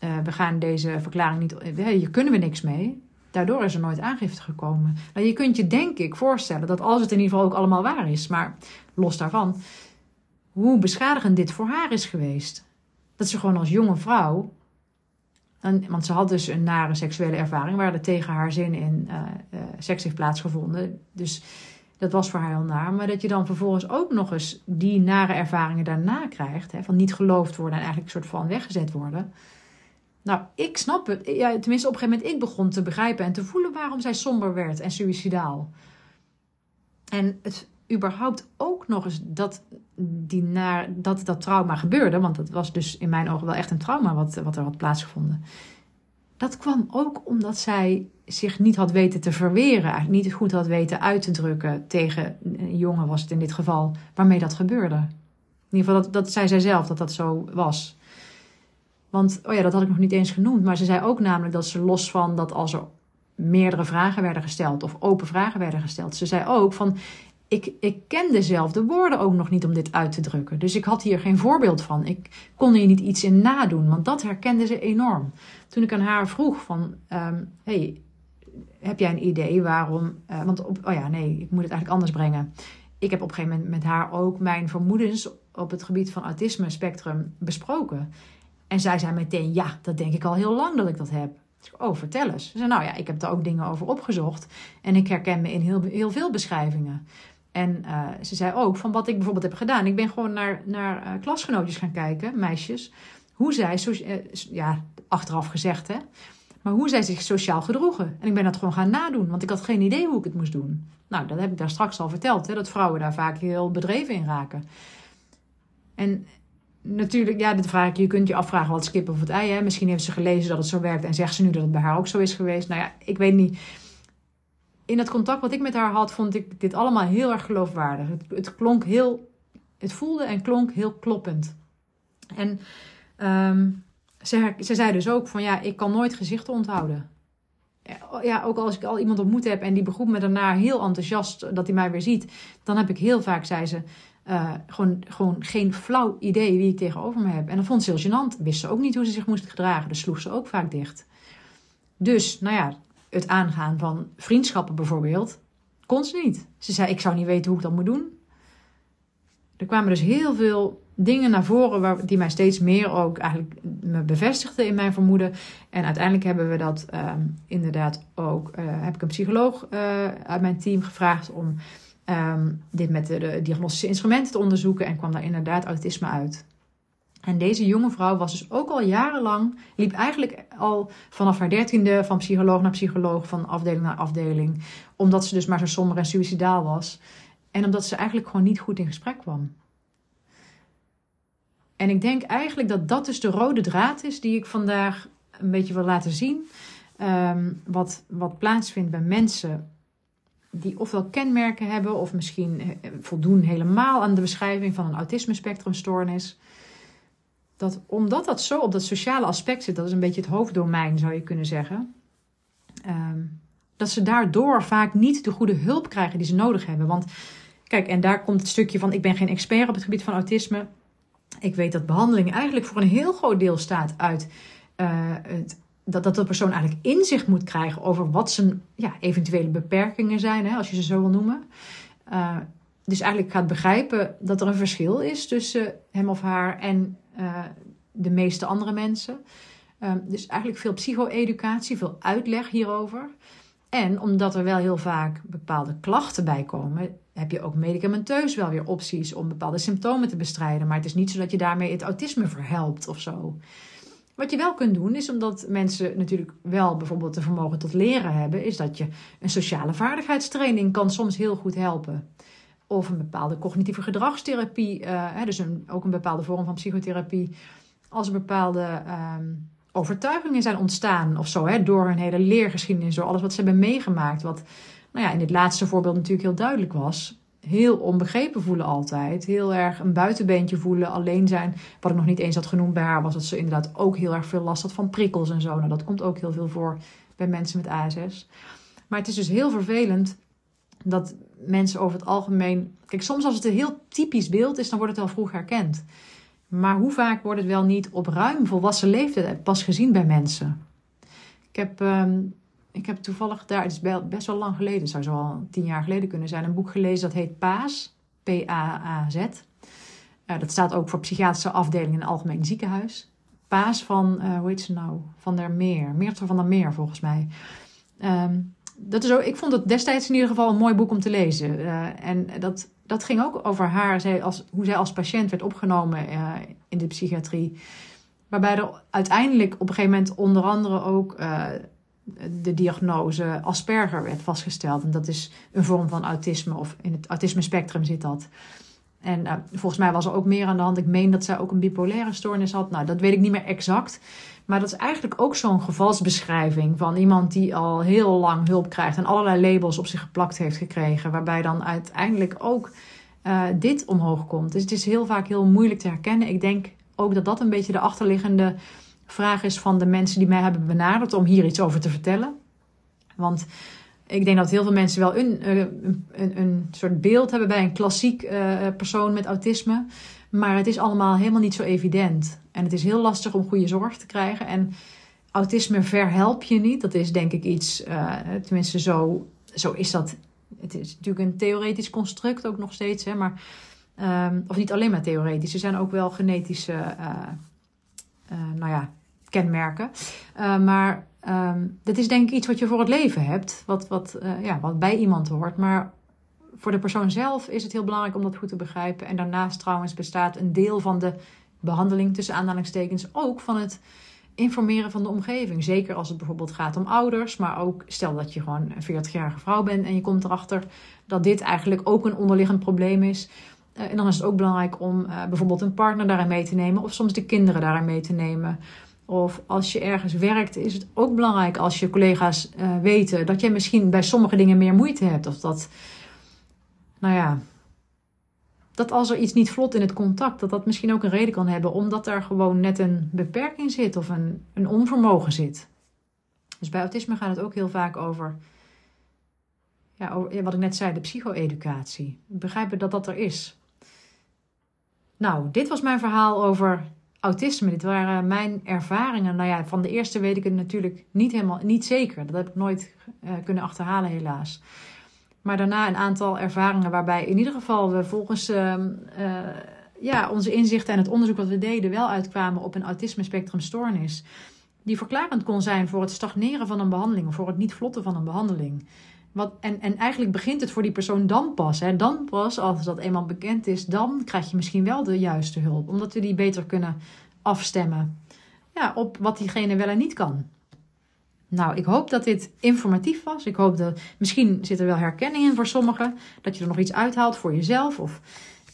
Uh, we gaan deze verklaring niet, uh, hier kunnen we niks mee. Daardoor is er nooit aangifte gekomen. Nou, je kunt je denk ik voorstellen dat als het in ieder geval ook allemaal waar is, maar los daarvan, hoe beschadigend dit voor haar is geweest. Dat ze gewoon als jonge vrouw, want ze had dus een nare seksuele ervaring waar er tegen haar zin in seks heeft plaatsgevonden. Dus dat was voor haar heel naar. Maar dat je dan vervolgens ook nog eens die nare ervaringen daarna krijgt, hè, van niet geloofd worden en eigenlijk een soort van weggezet worden nou, ik snap het. Ja, tenminste, op een gegeven moment ik begon te begrijpen en te voelen waarom zij somber werd en suicidaal. En het überhaupt ook nog eens dat, die naar, dat dat trauma gebeurde, want dat was dus in mijn ogen wel echt een trauma wat, wat er had plaatsgevonden. Dat kwam ook omdat zij zich niet had weten te verweren, niet goed had weten uit te drukken tegen een jongen, was het in dit geval, waarmee dat gebeurde. In ieder geval, dat, dat zei zij zelf dat dat zo was. Want, oh ja, dat had ik nog niet eens genoemd. Maar ze zei ook namelijk dat ze los van dat als er meerdere vragen werden gesteld of open vragen werden gesteld. Ze zei ook van, ik, ik kende zelf de woorden ook nog niet om dit uit te drukken. Dus ik had hier geen voorbeeld van. Ik kon hier niet iets in nadoen, want dat herkende ze enorm. Toen ik aan haar vroeg van, um, hey, heb jij een idee waarom... Uh, want, op, oh ja, nee, ik moet het eigenlijk anders brengen. Ik heb op een gegeven moment met haar ook mijn vermoedens op het gebied van autisme spectrum besproken. En zij zei meteen, ja, dat denk ik al heel lang dat ik dat heb. oh, vertel eens. Ze zei, nou ja, ik heb daar ook dingen over opgezocht. En ik herken me in heel, heel veel beschrijvingen. En uh, ze zei ook, van wat ik bijvoorbeeld heb gedaan. Ik ben gewoon naar, naar uh, klasgenootjes gaan kijken, meisjes. Hoe zij, uh, ja, achteraf gezegd hè. Maar hoe zij zich sociaal gedroegen. En ik ben dat gewoon gaan nadoen, want ik had geen idee hoe ik het moest doen. Nou, dat heb ik daar straks al verteld, hè, dat vrouwen daar vaak heel bedreven in raken. En natuurlijk, ja, dit vraag ik, je kunt je afvragen wat skip of het ei. Hè? Misschien heeft ze gelezen dat het zo werkt en zegt ze nu dat het bij haar ook zo is geweest. Nou ja, ik weet niet. In het contact wat ik met haar had, vond ik dit allemaal heel erg geloofwaardig. Het, het klonk heel, het voelde en klonk heel kloppend. En um, ze, ze zei dus ook van ja, ik kan nooit gezichten onthouden. Ja, ook als ik al iemand ontmoet heb en die begroet me daarna heel enthousiast dat hij mij weer ziet, dan heb ik heel vaak, zei ze, uh, gewoon, gewoon geen flauw idee wie ik tegenover me heb. En dat vond ze heel gênant. Wist ze ook niet hoe ze zich moest gedragen. Dus sloeg ze ook vaak dicht. Dus, nou ja, het aangaan van vriendschappen bijvoorbeeld, kon ze niet. Ze zei, ik zou niet weten hoe ik dat moet doen. Er kwamen dus heel veel dingen naar voren waar, die mij steeds meer ook eigenlijk me bevestigden in mijn vermoeden. En uiteindelijk hebben we dat uh, inderdaad ook, uh, heb ik een psycholoog uh, uit mijn team gevraagd om um, dit met de, diagnostische instrumenten te onderzoeken en kwam daar inderdaad autisme uit. En deze jonge vrouw was dus ook al jarenlang, liep eigenlijk al vanaf haar dertiende van psycholoog naar psycholoog, van afdeling naar afdeling, omdat ze dus maar zo somber en suicidaal was. En omdat ze eigenlijk gewoon niet goed in gesprek kwam. En ik denk eigenlijk dat dat dus de rode draad is die ik vandaag een beetje wil laten zien. Um, wat, wat plaatsvindt bij mensen die ofwel kenmerken hebben of misschien eh, voldoen helemaal aan de beschrijving van een autisme-spectrumstoornis. Dat omdat dat zo op dat sociale aspect zit, dat is een beetje het hoofddomein zou je kunnen zeggen. Um, dat ze daardoor vaak niet de goede hulp krijgen die ze nodig hebben. Want kijk, en daar komt het stukje van: ik ben geen expert op het gebied van autisme. Ik weet dat behandeling eigenlijk voor een heel groot deel staat uit uh, het dat, dat de persoon eigenlijk inzicht moet krijgen over wat zijn ja, eventuele beperkingen zijn, hè, als je ze zo wil noemen. Uh, dus eigenlijk gaat begrijpen dat er een verschil is tussen hem of haar en uh, de meeste andere mensen. Uh, dus eigenlijk veel psycho-educatie, veel uitleg hierover. En omdat er wel heel vaak bepaalde klachten bij komen, heb je ook medicamenteus wel weer opties om bepaalde symptomen te bestrijden. Maar het is niet zo dat je daarmee het autisme verhelpt of zo. Wat je wel kunt doen, is omdat mensen natuurlijk wel bijvoorbeeld de vermogen tot leren hebben, is dat je een sociale vaardigheidstraining kan soms heel goed helpen. Of een bepaalde cognitieve gedragstherapie, uh, dus een, ook een bepaalde vorm van psychotherapie. Als er bepaalde um, overtuigingen zijn ontstaan of zo, hè, door hun hele leergeschiedenis, door alles wat ze hebben meegemaakt. Wat nou ja, in dit laatste voorbeeld natuurlijk heel duidelijk was heel onbegrepen voelen altijd. Heel erg een buitenbeentje voelen, alleen zijn. Wat ik nog niet eens had genoemd bij haar was dat ze inderdaad ook heel erg veel last had van prikkels en zo. Nou, dat komt ook heel veel voor bij mensen met ASS. Maar het is dus heel vervelend dat mensen over het algemeen. Kijk, soms als het een heel typisch beeld is, dan wordt het wel vroeg herkend. Maar hoe vaak wordt het wel niet op ruim volwassen leeftijd pas gezien bij mensen? Ik heb um, ik heb toevallig daar, het is best wel lang geleden, het zou zo al tien jaar geleden kunnen zijn, een boek gelezen dat heet Paas, P-A-A-Z. Uh, dat staat ook voor psychiatrische afdeling in een algemeen ziekenhuis. Paas van, uh, hoe heet ze nou? Van der Meer. Meertje van der Meer, volgens mij. Um, dat is ook, ik vond het destijds in ieder geval een mooi boek om te lezen. Uh, en dat, dat ging ook over haar, zij als, hoe zij als patiënt werd opgenomen in de psychiatrie. Waarbij er uiteindelijk op een gegeven moment onder andere ook de diagnose Asperger werd vastgesteld. En dat is een vorm van autisme, of in het autisme-spectrum zit dat. En volgens mij was er ook meer aan de hand. Ik meen dat zij ook een bipolaire stoornis had. Nou, dat weet ik niet meer exact. Maar dat is eigenlijk ook zo'n gevalsbeschrijving van iemand die al heel lang hulp krijgt en allerlei labels op zich geplakt heeft gekregen. Waarbij dan uiteindelijk ook uh, dit omhoog komt. Dus het is heel vaak heel moeilijk te herkennen. Ik denk ook dat dat een beetje de achterliggende vraag is van de mensen die mij hebben benaderd om hier iets over te vertellen. Want ik denk dat heel veel mensen wel een, eh, een, een, soort beeld hebben bij een klassiek uh, persoon met autisme. Maar het is allemaal helemaal niet zo evident. En het is heel lastig om goede zorg te krijgen. En autisme verhelp je niet. Dat is denk ik iets, uh, tenminste zo, zo is dat. Het is natuurlijk een theoretisch construct ook nog steeds. Hè, maar, um, of niet alleen maar theoretisch. Er zijn ook wel genetische uh, nou ja, kenmerken. Maar um, dat is denk ik iets wat je voor het leven hebt, wat, wat, ja, wat bij iemand hoort. Maar voor de persoon zelf is het heel belangrijk om dat goed te begrijpen. En daarnaast trouwens bestaat een deel van de behandeling tussen aanhalingstekens ook van het informeren van de omgeving. Zeker als het bijvoorbeeld gaat om ouders, maar ook stel dat je gewoon een 40-jarige vrouw bent en je komt erachter dat dit eigenlijk ook een onderliggend probleem is Eh, en dan is het ook belangrijk om eh, bijvoorbeeld een partner daarin mee te nemen, of soms de kinderen daarin mee te nemen. Of als je ergens werkt, is het ook belangrijk als je collega's uh, weten dat jij misschien bij sommige dingen meer moeite hebt. Of dat, nou ja, dat als er iets niet vlot in het contact, dat dat misschien ook een reden kan hebben, omdat er gewoon net een beperking zit of een, een onvermogen zit. Dus bij autisme gaat het ook heel vaak over, ja, over wat ik net zei, de psycho-educatie. Begrijpen dat dat er is. Nou, dit was mijn verhaal over autisme. Dit waren mijn ervaringen. Nou ja, van de eerste weet ik het natuurlijk niet helemaal, niet zeker. Dat heb ik nooit uh, kunnen achterhalen, helaas. Maar daarna een aantal ervaringen waarbij in ieder geval we volgens uh, uh, ja, onze inzichten en het onderzoek wat we deden wel uitkwamen op een autisme spectrumstoornis. Die verklarend kon zijn voor het stagneren van een behandeling of voor het niet vlotten van een behandeling. Wat, en, en eigenlijk begint het voor die persoon dan pas. Hè. Dan pas, als dat eenmaal bekend is, dan krijg je misschien wel de juiste hulp. Omdat we die beter kunnen afstemmen ja, op wat diegene wel en niet kan. Nou, ik hoop dat dit informatief was. Ik hoop dat misschien zit er wel herkenning in voor sommigen. Dat je er nog iets uithaalt voor jezelf. Of,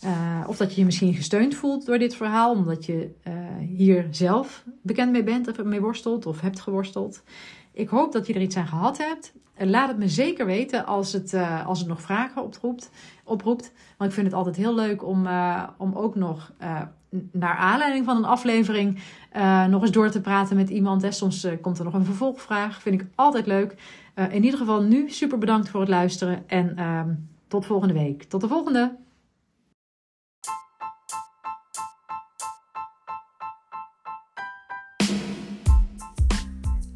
uh, of dat je je misschien gesteund voelt door dit verhaal. Omdat je uh, hier zelf bekend mee bent of mee worstelt of hebt geworsteld. Ik hoop dat je er iets aan gehad hebt. Laat het me zeker weten als het, als het nog vragen oproept, oproept. Want ik vind het altijd heel leuk om, om ook nog naar aanleiding van een aflevering nog eens door te praten met iemand. Hè. Soms komt er nog een vervolgvraag. Vind ik altijd leuk. in ieder geval nu super bedankt voor het luisteren. En ehm, tot volgende week. Tot de volgende!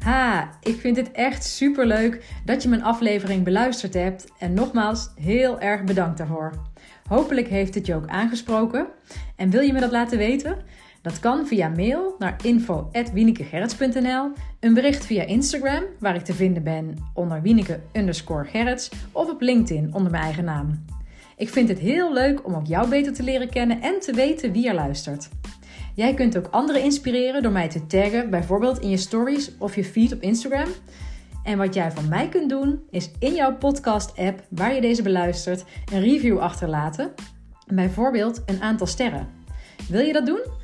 Ha, ik vind het echt super leuk dat je mijn aflevering beluisterd hebt. En nogmaals, heel erg bedankt daarvoor. Hopelijk heeft het je ook aangesproken. En wil je me dat laten weten? Dat kan via mail naar info.wienekegerrits.nl, een bericht via Instagram, waar ik te vinden ben onder Wieneke underscore Gerrits, of op LinkedIn onder mijn eigen naam. Ik vind het heel leuk om ook jou beter te leren kennen en te weten wie er luistert. Jij kunt ook anderen inspireren door mij te taggen, bijvoorbeeld in je stories of je feed op Instagram. En wat jij van mij kunt doen, is in jouw podcast-app waar je deze beluistert, een review achterlaten. Bijvoorbeeld een aantal sterren. Wil je dat doen?